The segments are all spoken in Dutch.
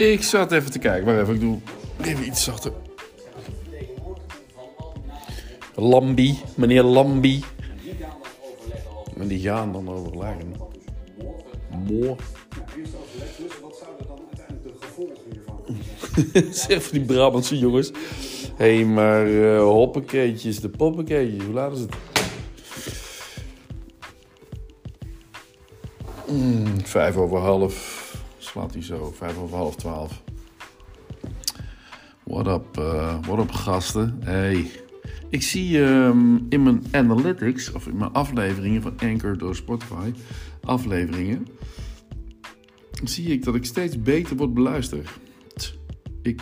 Ik zat even te kijken. Maar even, ik doe even iets zachter. Lambi, meneer Lambi. En die gaan dan overleggen. Moor. zeg voor die Brabantse jongens. Hé, hey, maar uh, hoppakeetjes, de poppakeetjes, hoe laat is het? Mm, vijf over half slaat hij zo, vijf over half twaalf. What up, uh, what up gasten? Hey, ik zie um, in mijn analytics, of in mijn afleveringen van Anchor door Spotify, afleveringen, zie ik dat ik steeds beter word beluisterd. Ik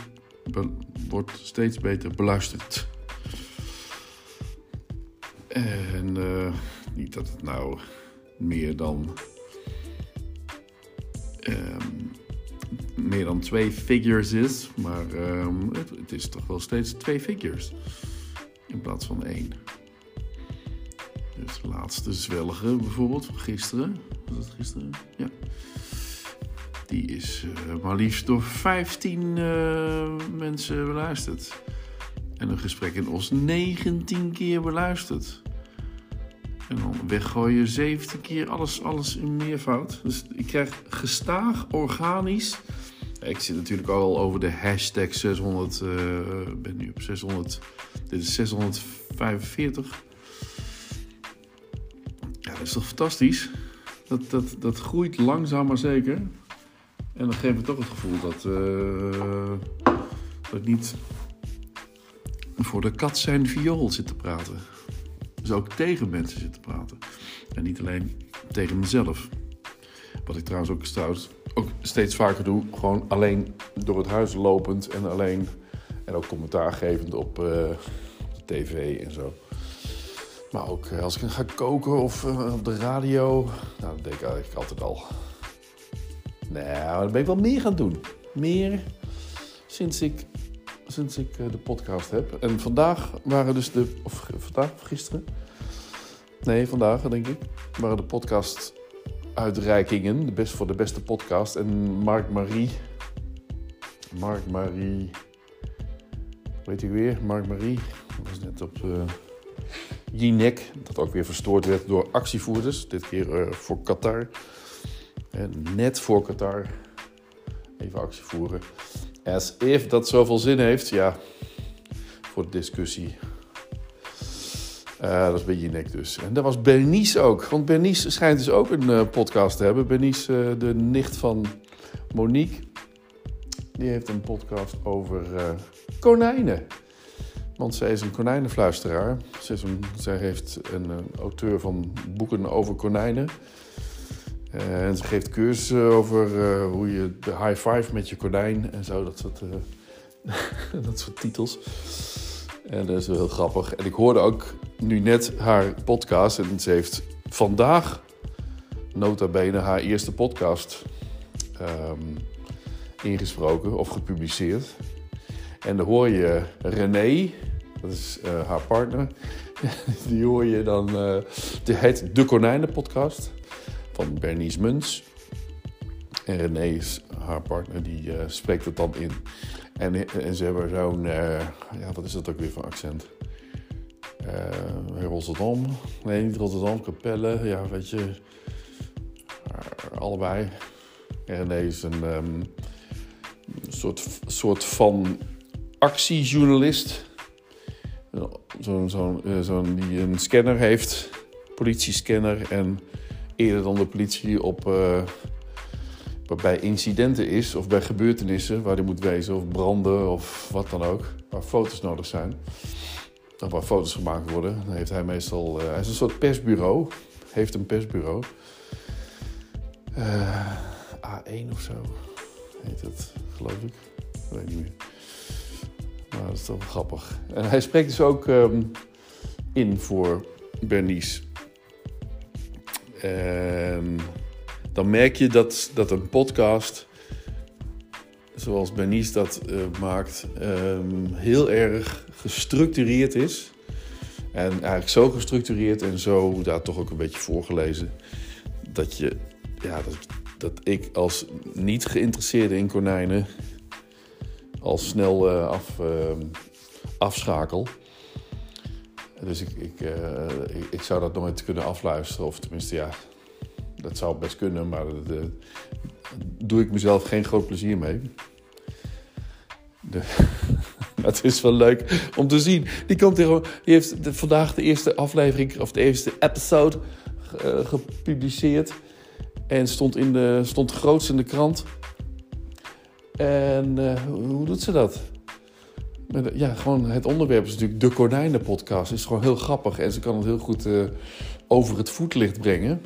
word steeds beter beluisterd. En uh, niet dat het nou meer dan um, meer dan twee figures is, maar um, het, is toch wel steeds twee figures in plaats van één. Dus laatste zwellige bijvoorbeeld van gisteren, was het gisteren? Ja. Die is uh, maar liefst door 15 uh, mensen beluisterd. En een gesprek in Os 19 keer beluisterd. En dan weggooien 17 keer alles, alles in meervoud. Dus ik krijg gestaag, organisch. Ik zit natuurlijk al over de hashtag 600. Ik uh, ben nu op 600. Dit is 645. Ja, dat is toch fantastisch? Dat, dat, dat groeit langzaam maar zeker. En dan geeft me toch het gevoel dat, uh, dat ik niet voor de kat zijn viool zit te praten. Dus ook tegen mensen zit te praten. En niet alleen tegen mezelf. Wat ik trouwens ook, trouwens ook steeds vaker doe. Gewoon alleen door het huis lopend en alleen. En ook commentaar gevend op, de tv en zo. Maar ook uh, als ik ga koken of uh, op de radio. Nou, dat deed ik eigenlijk altijd al. Nou, dan ben ik wel meer gaan doen. Meer sinds ik sinds ik de podcast heb. En vandaag waren dus de. Of vandaag of gisteren? Nee, vandaag denk ik. Waren de podcast uitreikingen. De best, voor de beste podcast. En Mark Marie. Mark Marie. Weet ik weer? Mark Marie. Dat was net op uh, Jinek. Dat ook weer verstoord werd door actievoerders. Dit keer uh, voor Qatar. En net voor Qatar. Even actie voeren. As if dat zoveel zin heeft, ja, voor de discussie. Uh, dat is bij Jinek dus. En dat was Bernice ook. Want Bernice schijnt dus ook een uh, podcast te hebben. Bernice, uh, de nicht van Monique. Die heeft een podcast over konijnen. Want zij is een konijnenfluisteraar. Zij, is een, zij heeft een, auteur van boeken over konijnen. En ze geeft cursussen over hoe je de high five met je konijn en zo, dat dat soort titels. En dat is wel heel grappig. En ik hoorde ook nu net haar podcast en ze heeft vandaag nota bene haar eerste podcast um, ingesproken of gepubliceerd. En dan hoor je René, dat is haar partner, die hoor je dan, die heet De Konijnen Podcast van Bernice Muns. En René is haar partner, die uh, spreekt het dan in. En, ze hebben zo'n, uh, ja, wat is dat ook weer voor accent? Uh, Rotterdam, nee niet Rotterdam, Capelle, ja weet je, allebei. En René is een um, soort, soort van actiejournalist. Zo'n zo, zo, die een scanner heeft, politiescanner en eerder dan de politie op bij incidenten is of bij gebeurtenissen waar hij moet wezen of branden of wat dan ook, waar foto's nodig zijn. Of waar foto's gemaakt worden, dan heeft hij meestal. Uh, hij is een soort persbureau, heeft een persbureau. Uh, A1 of zo heet het, geloof ik. Ik weet niet meer. Maar dat is toch grappig. En hij spreekt dus ook um, in voor Bernice. En dan merk je dat, dat een podcast, zoals Bernice dat uh, maakt, um, heel erg gestructureerd is. En eigenlijk zo gestructureerd en zo daar toch ook een beetje voorgelezen. Dat je, ja, dat, dat ik als niet geïnteresseerde in konijnen al snel uh, af, uh, afschakel. Dus ik, ik, uh, ik, ik, zou dat nooit kunnen afluisteren. Of tenminste, ja, dat zou best kunnen, maar daar doe ik mezelf geen groot plezier mee. Het is wel leuk om te zien. Die, komt die heeft vandaag de eerste aflevering, of de eerste episode uh, gepubliceerd. En stond, in de, stond grootst in de krant. En uh, hoe doet ze dat? Ja, gewoon het onderwerp is natuurlijk de Konijnen-podcast. is gewoon heel grappig en ze kan het heel goed over het voetlicht brengen.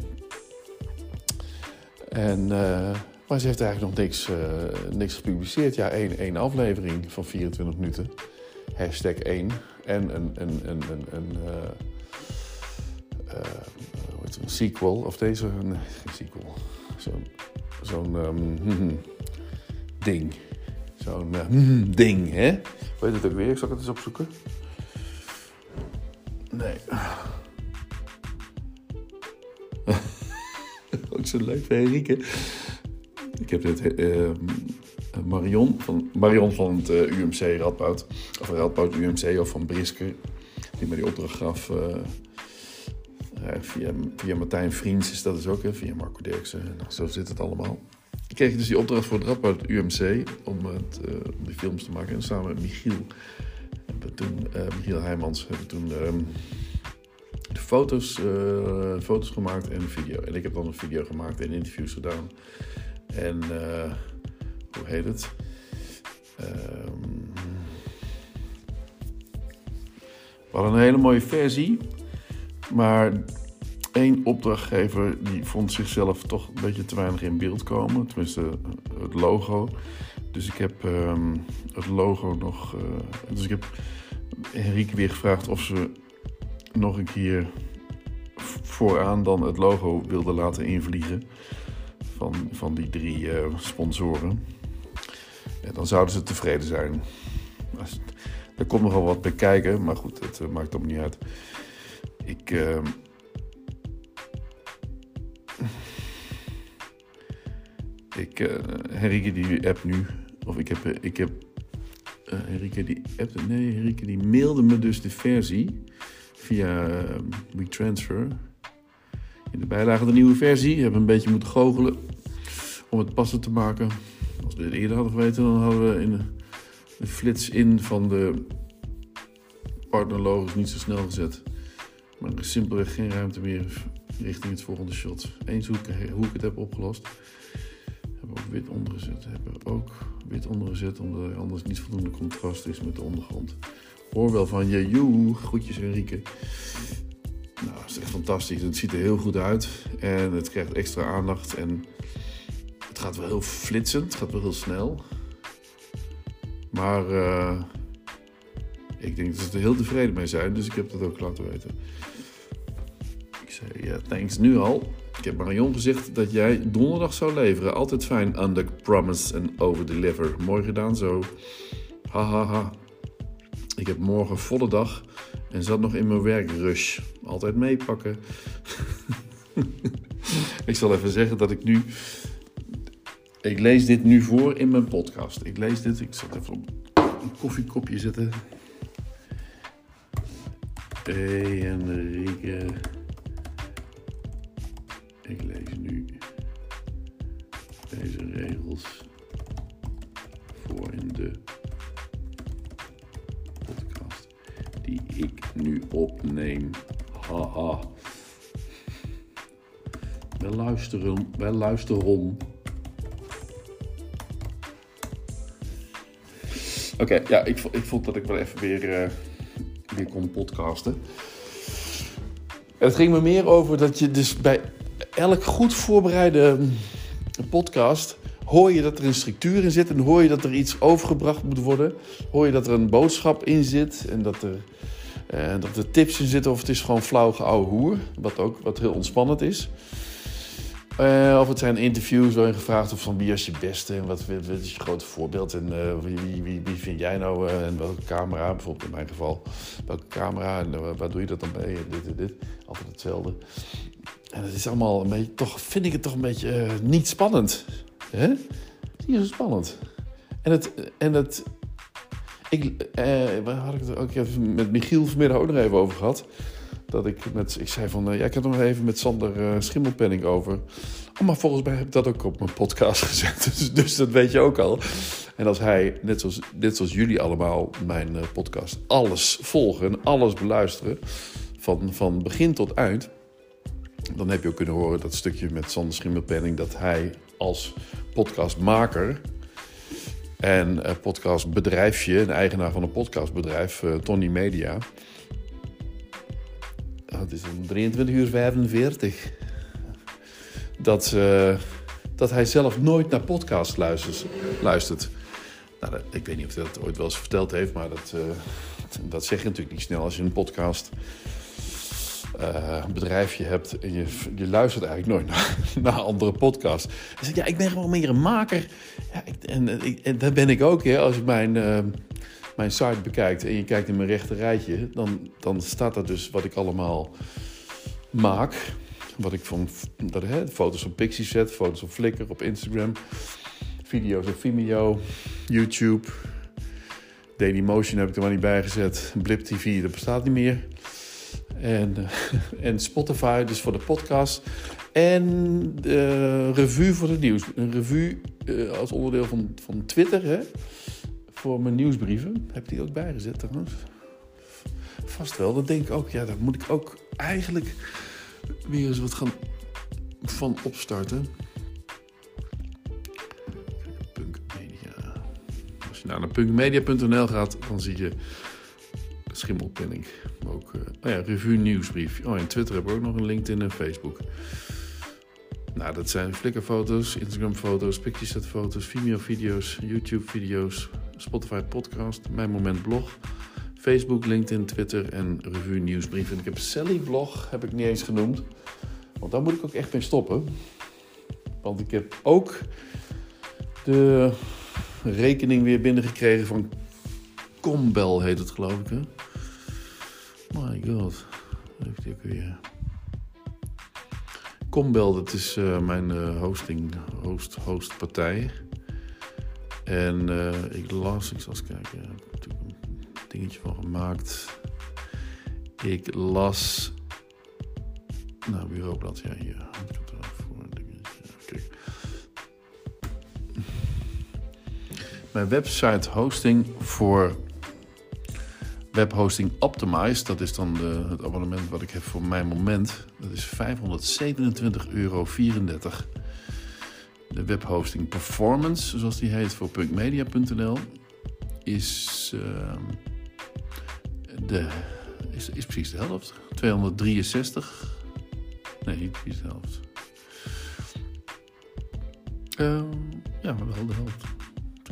En, uh, maar ze heeft eigenlijk nog niks, niks gepubliceerd. Ja, één, één aflevering van 24 minuten. Hashtag 1. En een, een, een, een, een een sequel, of deze, nee, geen sequel. Zo'n zo'n um, ding. Zo'n ding, hè? Weet het ook weer? Zal ik het eens opzoeken? Nee. Leuk Henrike. Ik heb dit uh, Marion van, Marion van het uh, UMC Radboud. Of Radboud UMC of van Brisker. Die mij die opdracht gaf via, via Martijn Vriends is dat dus ook, via Marco Dirksen. Nou, zo zit het allemaal. Ik kreeg dus die opdracht voor het Radboud UMC om, het, die films te maken. En samen met Michiel, hebben toen, Michiel Heijmans, hebben toen um, de foto's, foto's gemaakt en een video. En ik heb dan een video gemaakt en interviews gedaan. En hoe heet het? Um, we hadden een hele mooie versie maar één opdrachtgever die vond zichzelf toch een beetje te weinig in beeld komen. Tenminste, het logo. Dus ik heb um, het logo nog. Uh, dus ik heb Henrique weer gevraagd of ze nog een keer vooraan dan het logo wilde laten invliegen. Van, van die drie uh, sponsoren. En dan zouden ze tevreden zijn. Er komt nogal wat bij kijken, maar goed, het uh, maakt ook niet uit. Ik. Uh... Ik. Uh, Henrike die app nu. Of ik heb. Ik heb Henrike die app. Nee, Henrike die mailde me dus de versie. Via uh, WeTransfer. In de bijlage de nieuwe versie. Ik heb een beetje moeten goochelen. Om het passend te maken. Als we dit eerder hadden geweten, dan hadden we in de flits in van de partnerlogos niet zo snel gezet. Maar er is simpelweg geen ruimte meer richting het volgende shot. Eens hoe ik, hoe ik het heb opgelost. Hebben we ook wit ondergezet. Hebben we ook wit ondergezet omdat er anders niet voldoende contrast is met de ondergrond. Hoor wel van je, joe, groetjes Enrique. Nou, het is echt fantastisch. Het ziet er heel goed uit. En het krijgt extra aandacht. En het gaat wel heel flitsend. Het gaat wel heel snel. Maar uh, ik denk dat ze er heel tevreden mee zijn. Dus ik heb dat ook laten weten. Ja, thanks nu al. Ik heb Marion gezegd dat jij donderdag zou leveren. Altijd fijn. Under promise and over deliver. Mooi gedaan zo. Hahaha. Ha, ha. Ik heb morgen volle dag en zat nog in mijn werkrush. Altijd meepakken. ik zal even zeggen dat ik nu. Ik lees dit nu voor in mijn podcast. Ik lees dit. Ik zal even op een koffiekopje zetten. Enrique. Ik lees nu deze regels voor in de die ik nu opneem. Haha. Wij luisteren, wij luisteren. Oké, ja, ik, ik vond dat ik wel even weer, uh, weer kon podcasten. Het ging me meer over dat je dus bij elk goed voorbereide podcast hoor je dat er een structuur in zit en hoor je dat er iets overgebracht moet worden. Hoor je dat er een boodschap in zit en dat er, eh, dat er tips in zitten of het is gewoon flauw geouwe hoer, wat ook wat heel ontspannend is. Uh, of het zijn interviews waarin gevraagd wordt van wie is je beste en wat, wat is je grote voorbeeld en uh, wie, wie, wie, vind jij nou uh, en welke camera, bijvoorbeeld in mijn geval, welke camera en waar doe je dat dan en dit en dit. Altijd hetzelfde. En het is allemaal toch vind ik het toch een beetje eh, niet spannend. Hè? Niet zo spannend. En het, en het ik, eh, waar had ik het ook even met Michiel vanmiddag ook nog even over gehad. Dat ik met, ik zei van, uh, ja, ik had nog even met Sander uh, Schimmelpenning over. Oh, maar volgens mij heb ik dat ook op mijn podcast gezet. Dus, dus dat weet je ook al. En als hij, net zoals, net zoals jullie allemaal, mijn uh, podcast, alles volgen, alles beluisteren, van, van begin tot eind. Dan heb je ook kunnen horen dat stukje met Sander Schimmelpenning, dat hij als podcastmaker en uh, podcastbedrijfje, een eigenaar van een podcastbedrijf, uh, Tony Media. Het is om 23 uur 45. Dat, uh, dat hij zelf nooit naar podcasts luistert. luistert. Nou, ik weet niet of hij dat ooit wel eens verteld heeft, maar dat, dat zeg je natuurlijk niet snel als je een podcast uh, bedrijfje hebt en je, je luistert eigenlijk nooit naar, andere podcasts. Zegt, ja, ik ben gewoon meer een maker. Ja, ik, en, en, dat ben ik ook. Hè. Als je mijn, uh, mijn site bekijkt en je kijkt in mijn rechter rijtje, dan, dan staat er dus wat ik allemaal maak. Wat ik van dat, hè, foto's van Pixie zet, foto's op Flickr, op Instagram, video's op Vimeo, YouTube. Dailymotion heb ik er maar niet bij gezet. Blip TV, dat bestaat niet meer. En, uh, en Spotify, dus voor de podcast. En de revue voor het nieuws. Een revue uh, als onderdeel van, van Twitter, hè? Voor mijn nieuwsbrieven. Heb ik die ook bijgezet trouwens? Vast wel, dat denk ik ook. Ja, daar moet ik ook eigenlijk weer eens wat gaan van opstarten. Punk Media. Als je nou naar punkmedia.nl gaat, dan zie je schimmelpenning. Ook, uh, oh ja, revue nieuwsbrief. Oh, en Twitter hebben we ook nog een LinkedIn en Facebook. Nou, dat zijn Flickr-foto's, Instagram-foto's, Pictureset-foto's, Vimeo-video's, YouTube-video's, Spotify podcast, Mijn Moment blog, Facebook, LinkedIn, Twitter en revue nieuwsbrief. En ik heb Sally blog, heb ik niet eens genoemd. Want daar moet ik ook echt mee stoppen. Want ik heb ook de rekening weer binnengekregen van Combel, heet het geloof ik. Hè? My god, heeft hij. Combel, dat is uh, mijn uh, hosting, host, hostpartij. En uh, ik las, ik zal eens kijken, ik heb natuurlijk een dingetje van gemaakt. Ik las. Nou, bureaublad, ja, hier. Er voor een dingetje. Kijk. Mijn website hosting voor Webhosting Optimized, dat is dan de, het abonnement wat ik heb voor mijn moment. Dat is 527,34 euro. De webhosting Performance, zoals die heet voor punkmedia.nl, is, uh, de, is, is precies de helft. 263. Nee, niet precies de helft. Uh, ja, maar wel de helft.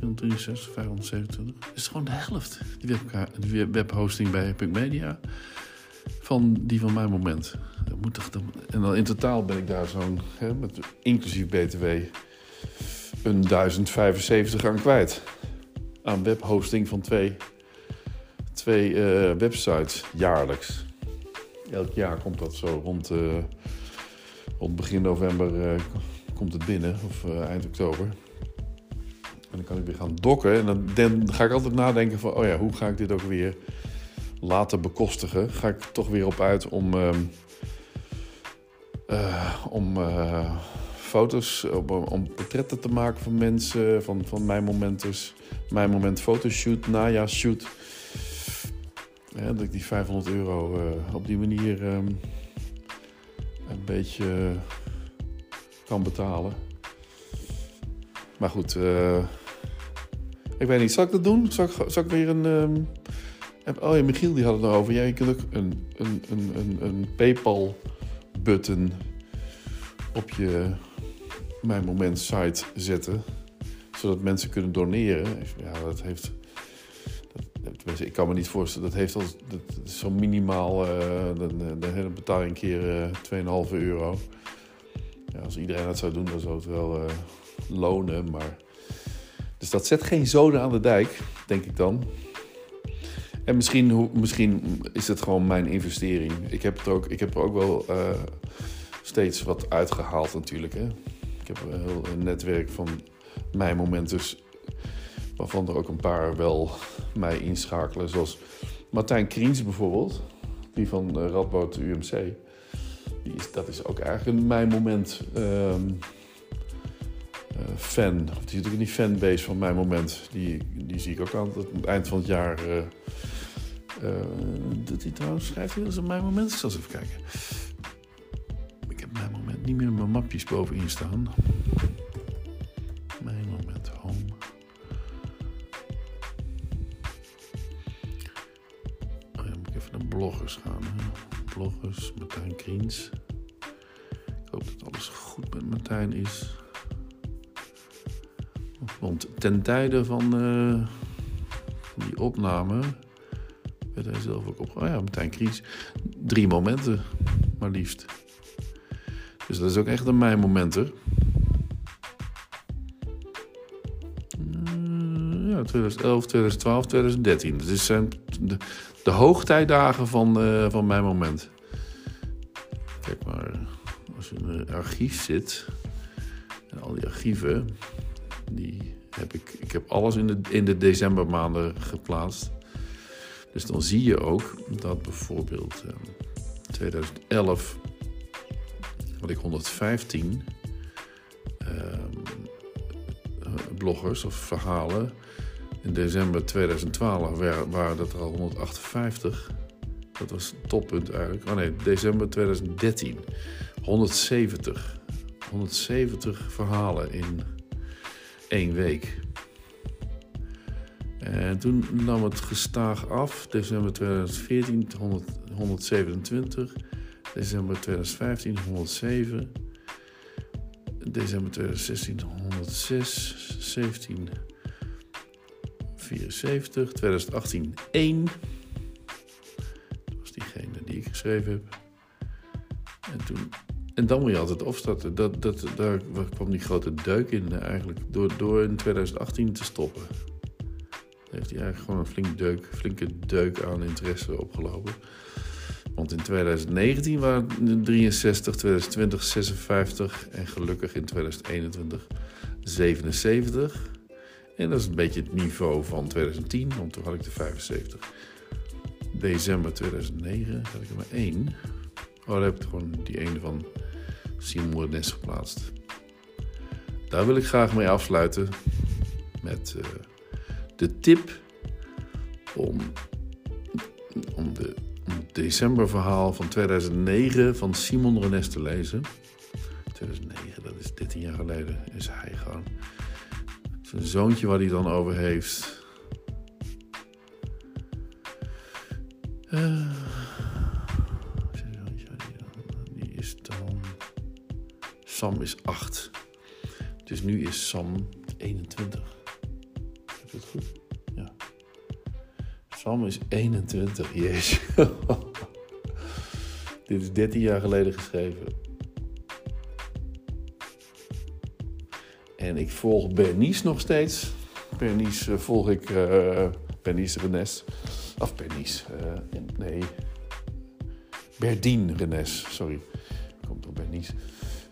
263, 527. Dat is gewoon de helft. Die webhosting bij Punk Media. Van die van mijn moment. Dat moet toch, en dan in totaal ben ik daar zo'n, inclusief BTW, een 1075 aan kwijt. Aan webhosting van twee, twee uh, websites jaarlijks. Elk jaar komt dat zo rond, uh, rond begin november uh, komt het binnen, of eind oktober. Dan kan ik weer gaan dokken. En dan, ga ik altijd nadenken van, oh ja, hoe ga ik dit ook weer laten bekostigen? Ga ik toch weer op uit om, uh, uh, om uh, foto's, om, om, portretten te maken van mensen, van, van mijn momenters. Mijn moment fotoshoot, najaarshoot. Ja, dat ik die 500 euro eh, op die manier um, een beetje kan betalen. Maar goed, ik weet niet, zal ik dat doen? Zal ik, ik weer een... Um... Oh ja, Michiel die had het erover. Ja, je kunt ook een, een, een, een, een Paypal-button op je Mijn Moment site zetten. Zodat mensen kunnen doneren. Ja, dat heeft... Dat, ik kan me niet voorstellen, dat heeft al zo minimaal, uh, dan, dan betaal je een keer uh, 2,5 euro. Ja, als iedereen dat zou doen, dan zou het wel uh, lonen, maar dus dat zet geen zoden aan de dijk, denk ik dan. En misschien, misschien is het gewoon mijn investering. Ik heb, het ook, ik heb er ook wel uh, steeds wat uitgehaald natuurlijk. Hè? Ik heb een heel netwerk van mijn momenten, waarvan er ook een paar wel mij inschakelen. Zoals Martijn Kriens bijvoorbeeld, die van uh, Radboud UMC. Die is, dat is ook eigenlijk een mijn moment ehm, eh, fan. Of die is natuurlijk niet fanbase van mijn moment. Die, die zie ik ook aan het eind van het jaar. Uh, doet hij trouwens, schrijft hij dat een mijn moment? Ik zal eens even kijken. Ik heb mijn moment niet meer in mijn mapjes bovenin staan. Mijn moment, home. Oh moet ik even naar bloggers gaan. Bloggers, Martijn Kriens. Ik hoop dat alles goed met Martijn is. Want ten tijde van, uh, die opname werd hij zelf ook op. Oh ja, Martijn Kries. Drie momenten, maar liefst. Dus dat is ook echt een mijn momenten. Uh, ja, 2011, 2012, 2013. Dat zijn de, de hoogtijdagen van, uh, van mijn moment. Kijk maar, als je in een archief zit, en al die archieven, ik, heb alles in de, in de decembermaanden geplaatst. Dus dan zie je ook dat bijvoorbeeld eh, 2011 had ik 115 uh, bloggers of verhalen. In december 2012 waren dat er al 158. Dat was het toppunt eigenlijk. Oh nee, december 2013. 170. 170 verhalen in één week. En toen nam het gestaag af. December 2014 100, 127. December 2015 107. December 2016 106. 17 74. 2018 1. Dat was diegene die ik geschreven heb. En toen en dan moet je altijd opstarten. Dat, dat, daar kwam die grote deuk in eigenlijk. Door, door in 2018 te stoppen. Heeft hij eigenlijk gewoon een flink deuk, flinke deuk aan interesse opgelopen. Want in 2019 waren het 63, 2020 56 en gelukkig in 2021 77. En dat is een beetje het niveau van 2010, want toen had ik de 75. December 2009 had ik er maar één. Oh, daar heb ik gewoon die ene van Simon Renes geplaatst. Daar wil ik graag mee afsluiten met uh, de tip om, om, de, decemberverhaal van 2009 van Simon Renes te lezen. 2009, dat is 13 jaar geleden, is hij gewoon. Zijn zoontje waar hij dan over heeft. Uh, die is dan. Sam is 8. Dus nu is Sam 21. Goed? Ja. Sam is 21, jezus. Dit is 13 jaar geleden geschreven. En ik volg Bernice nog steeds. Bernice uh, volg ik. Uh, Bernice Renes. Of Bernice. Uh, nee. Berdien Renes. Sorry. Komt door Bernice.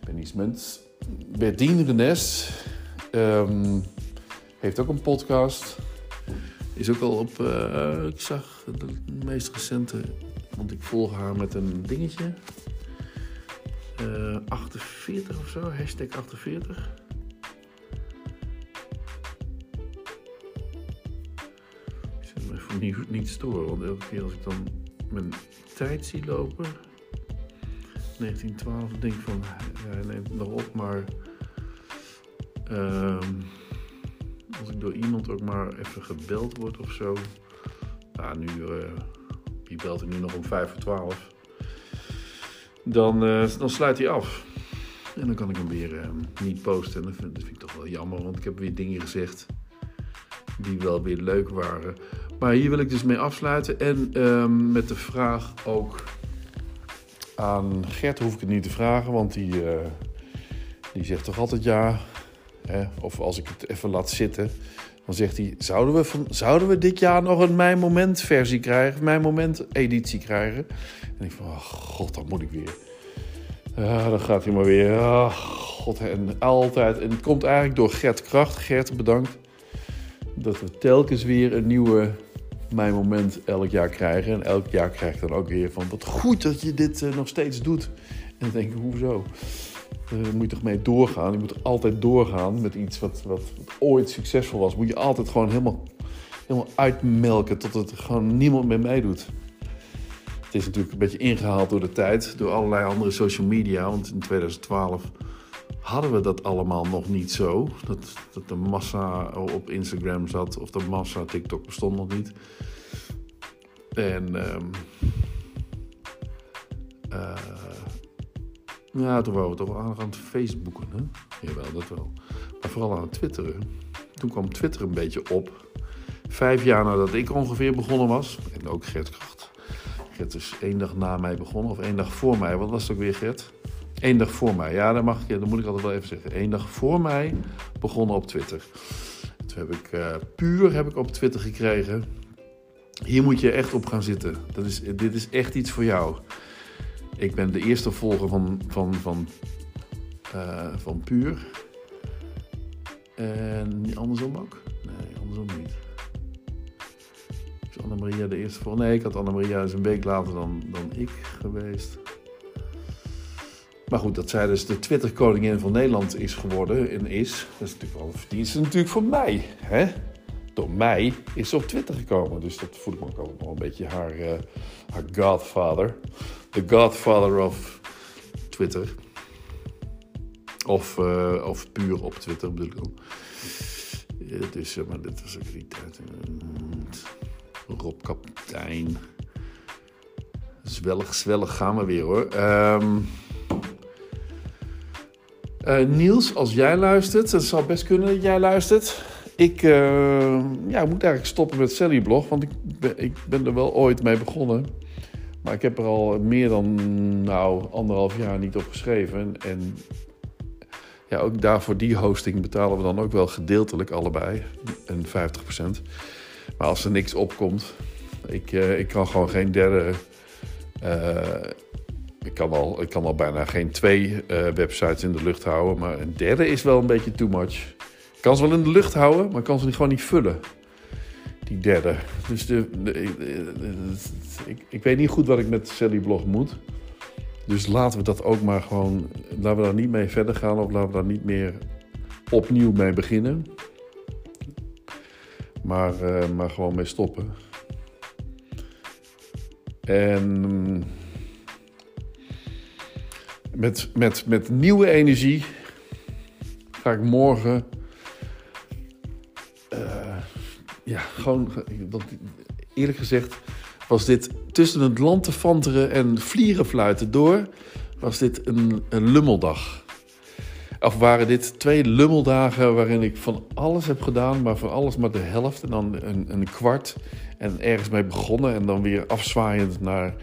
Bernice Munt. Berdien Renes. Um, heeft ook een podcast. Is ook al op. ik zag de meest recente. Want ik volg haar met een dingetje. 48 of zo. Hashtag 48. niet, niet storen. Want elke keer als ik dan mijn tijd zie lopen, 1912, denk ik van, ja, neemt nog op, maar uh, als ik door iemand ook maar even gebeld word of zo, nou, nu, uh, wie belt er nu nog om 5 voor 12, dan, uh, dan sluit hij af. En dan kan ik hem weer uh, niet posten. En dat vind, dat vind ik toch wel jammer, want ik heb weer dingen gezegd die wel weer leuk waren. Maar hier wil ik dus mee afsluiten. En um, met de vraag ook aan Gert hoef ik het niet te vragen, want die, die zegt toch altijd ja. Of als ik het even laat zitten, dan zegt hij: zouden we, van, zouden we dit jaar nog een Mijn Moment versie krijgen? Mijn Moment editie krijgen? En ik van: oh god, dan moet ik weer. Ja, dan gaat hij maar weer. Oh, god, en altijd. En het komt eigenlijk door Gert Kracht. Gert, bedankt. Dat we telkens weer een nieuwe Mijn Moment elk jaar krijgen. En elk jaar krijg ik dan ook weer van... Wat goed dat je dit uh, nog steeds doet. En dan denk ik, hoezo? Daar uh, moet je toch mee doorgaan? Je moet altijd doorgaan met iets wat, wat, ooit succesvol was. Moet je altijd gewoon helemaal, helemaal uitmelken tot het gewoon niemand meer meedoet. Het is natuurlijk een beetje ingehaald door de tijd, door allerlei andere social media. Want in 2012 hadden we dat allemaal nog niet zo. Dat, dat de massa op Instagram zat of de massa TikTok bestond nog niet. En um, uh, ja, toen waren we toch aan het Facebooken. Hè? Jawel, dat wel. Maar vooral aan het twitteren. Toen kwam Twitter een beetje op. Vijf jaar nadat ik ongeveer begonnen was. En ook Gert Kracht. Gert is één dag na mij begonnen. Of één dag voor mij. Wat was het ook weer, Gert? Eén dag voor mij. Ja, dat, mag ik, dat moet ik altijd wel even zeggen. Eén dag voor mij begonnen op Twitter. Toen heb ik uh, puur heb ik op Twitter gekregen. Hier moet je echt op gaan zitten. Dat is, dit is echt iets voor jou. Ik ben de eerste volger van, van, van, uh, van Puur. En andersom ook? Nee, andersom niet. Is Annemaria de eerste volger? Nee, ik had Annemaria dus een week later dan, dan ik geweest. Maar goed, dat zij dus de Twitter-koningin van Nederland is geworden en is, dat is natuurlijk wel een verdienste natuurlijk voor mij. Hè? Door mij is ze op Twitter gekomen. Dus dat voel ik me ook wel een beetje haar, uh, haar godfather. The godfather of Twitter. Of, uh, of puur op Twitter bedoel ik dan. Ja, dus, uh, maar dit was ook die tijd. Rob Kaptein. Zwellig, zwellig gaan we weer hoor. Uh, Niels, als jij luistert, het zou best kunnen dat jij luistert. Ik ja, moet eigenlijk stoppen met Sally Blog, want ik ben, ik ben er wel ooit mee begonnen. Maar ik heb er al meer dan nou, anderhalf jaar niet op geschreven. En ja, ook daarvoor die hosting betalen we dan ook wel gedeeltelijk allebei. Een 50%. Maar als er niks opkomt, ik, uh, ik kan gewoon geen derde ik kan al, ik kan al bijna geen twee uh, websites in de lucht houden. Maar een derde is wel een beetje too much. Ik kan ze wel in de lucht houden, maar ik kan ze gewoon niet vullen. Die derde. Dus de, ik, weet niet goed wat ik met Sally Blog moet. Dus laten we dat ook maar gewoon. Laten we daar niet mee verder gaan. Of laten we daar niet meer opnieuw mee beginnen. Maar, uh, maar gewoon mee stoppen. En met, met, met nieuwe energie ga ik morgen. Ja, gewoon. Eerlijk gezegd was dit tussen het lantefanteren en vlierenfluiten door. Was dit een, een lummeldag. Of waren dit twee lummeldagen waarin ik van alles heb gedaan, maar van alles maar de helft en dan een, een kwart. En ergens mee begonnen en dan weer afzwaaiend naar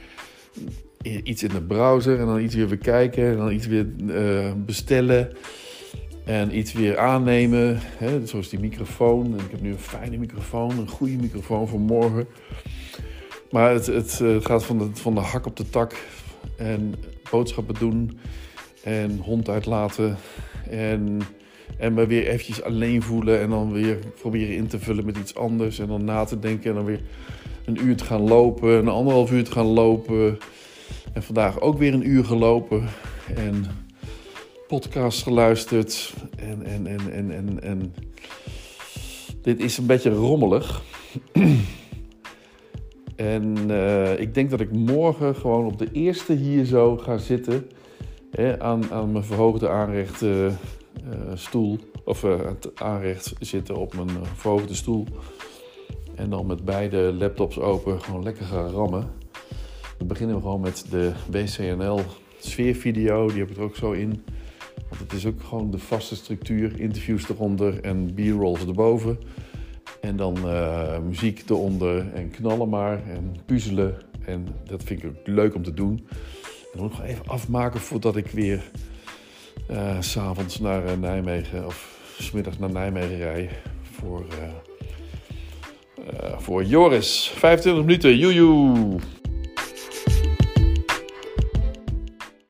iets in de browser en dan iets weer bekijken en dan iets weer uh, bestellen en iets weer aannemen. Hè, zoals die microfoon. En ik heb nu een fijne microfoon, een goede microfoon voor morgen. Maar het, het, het gaat van de, van de hak op de tak en boodschappen doen en hond uitlaten en, en me weer eventjes alleen voelen en dan weer proberen in te vullen met iets anders en dan na te denken en dan weer een uur te gaan lopen, een anderhalf uur te gaan lopen. En vandaag ook weer een uur gelopen en podcast geluisterd. En, en, en, en, en, en dit is een beetje rommelig. en uh, ik denk dat ik morgen gewoon op de eerste hier zo ga zitten. Hè, aan, aan mijn verhoogde aanrecht uh, uh, stoel. Of het aanrecht zitten op mijn verhoogde stoel. En dan met beide laptops open gewoon lekker gaan rammen. Dan beginnen we gewoon met de WCNL sfeervideo. Die heb ik er ook zo in. Want het is ook gewoon de vaste structuur. Interviews eronder en b-rolls erboven. En dan uh, muziek eronder en knallen maar en puzzelen. En dat vind ik ook leuk om te doen. En dan nog even afmaken voordat ik weer uh, s'avonds naar uh, Nijmegen of smiddags naar Nijmegen rij. Voor, voor Joris. 25 minuten, joejoe!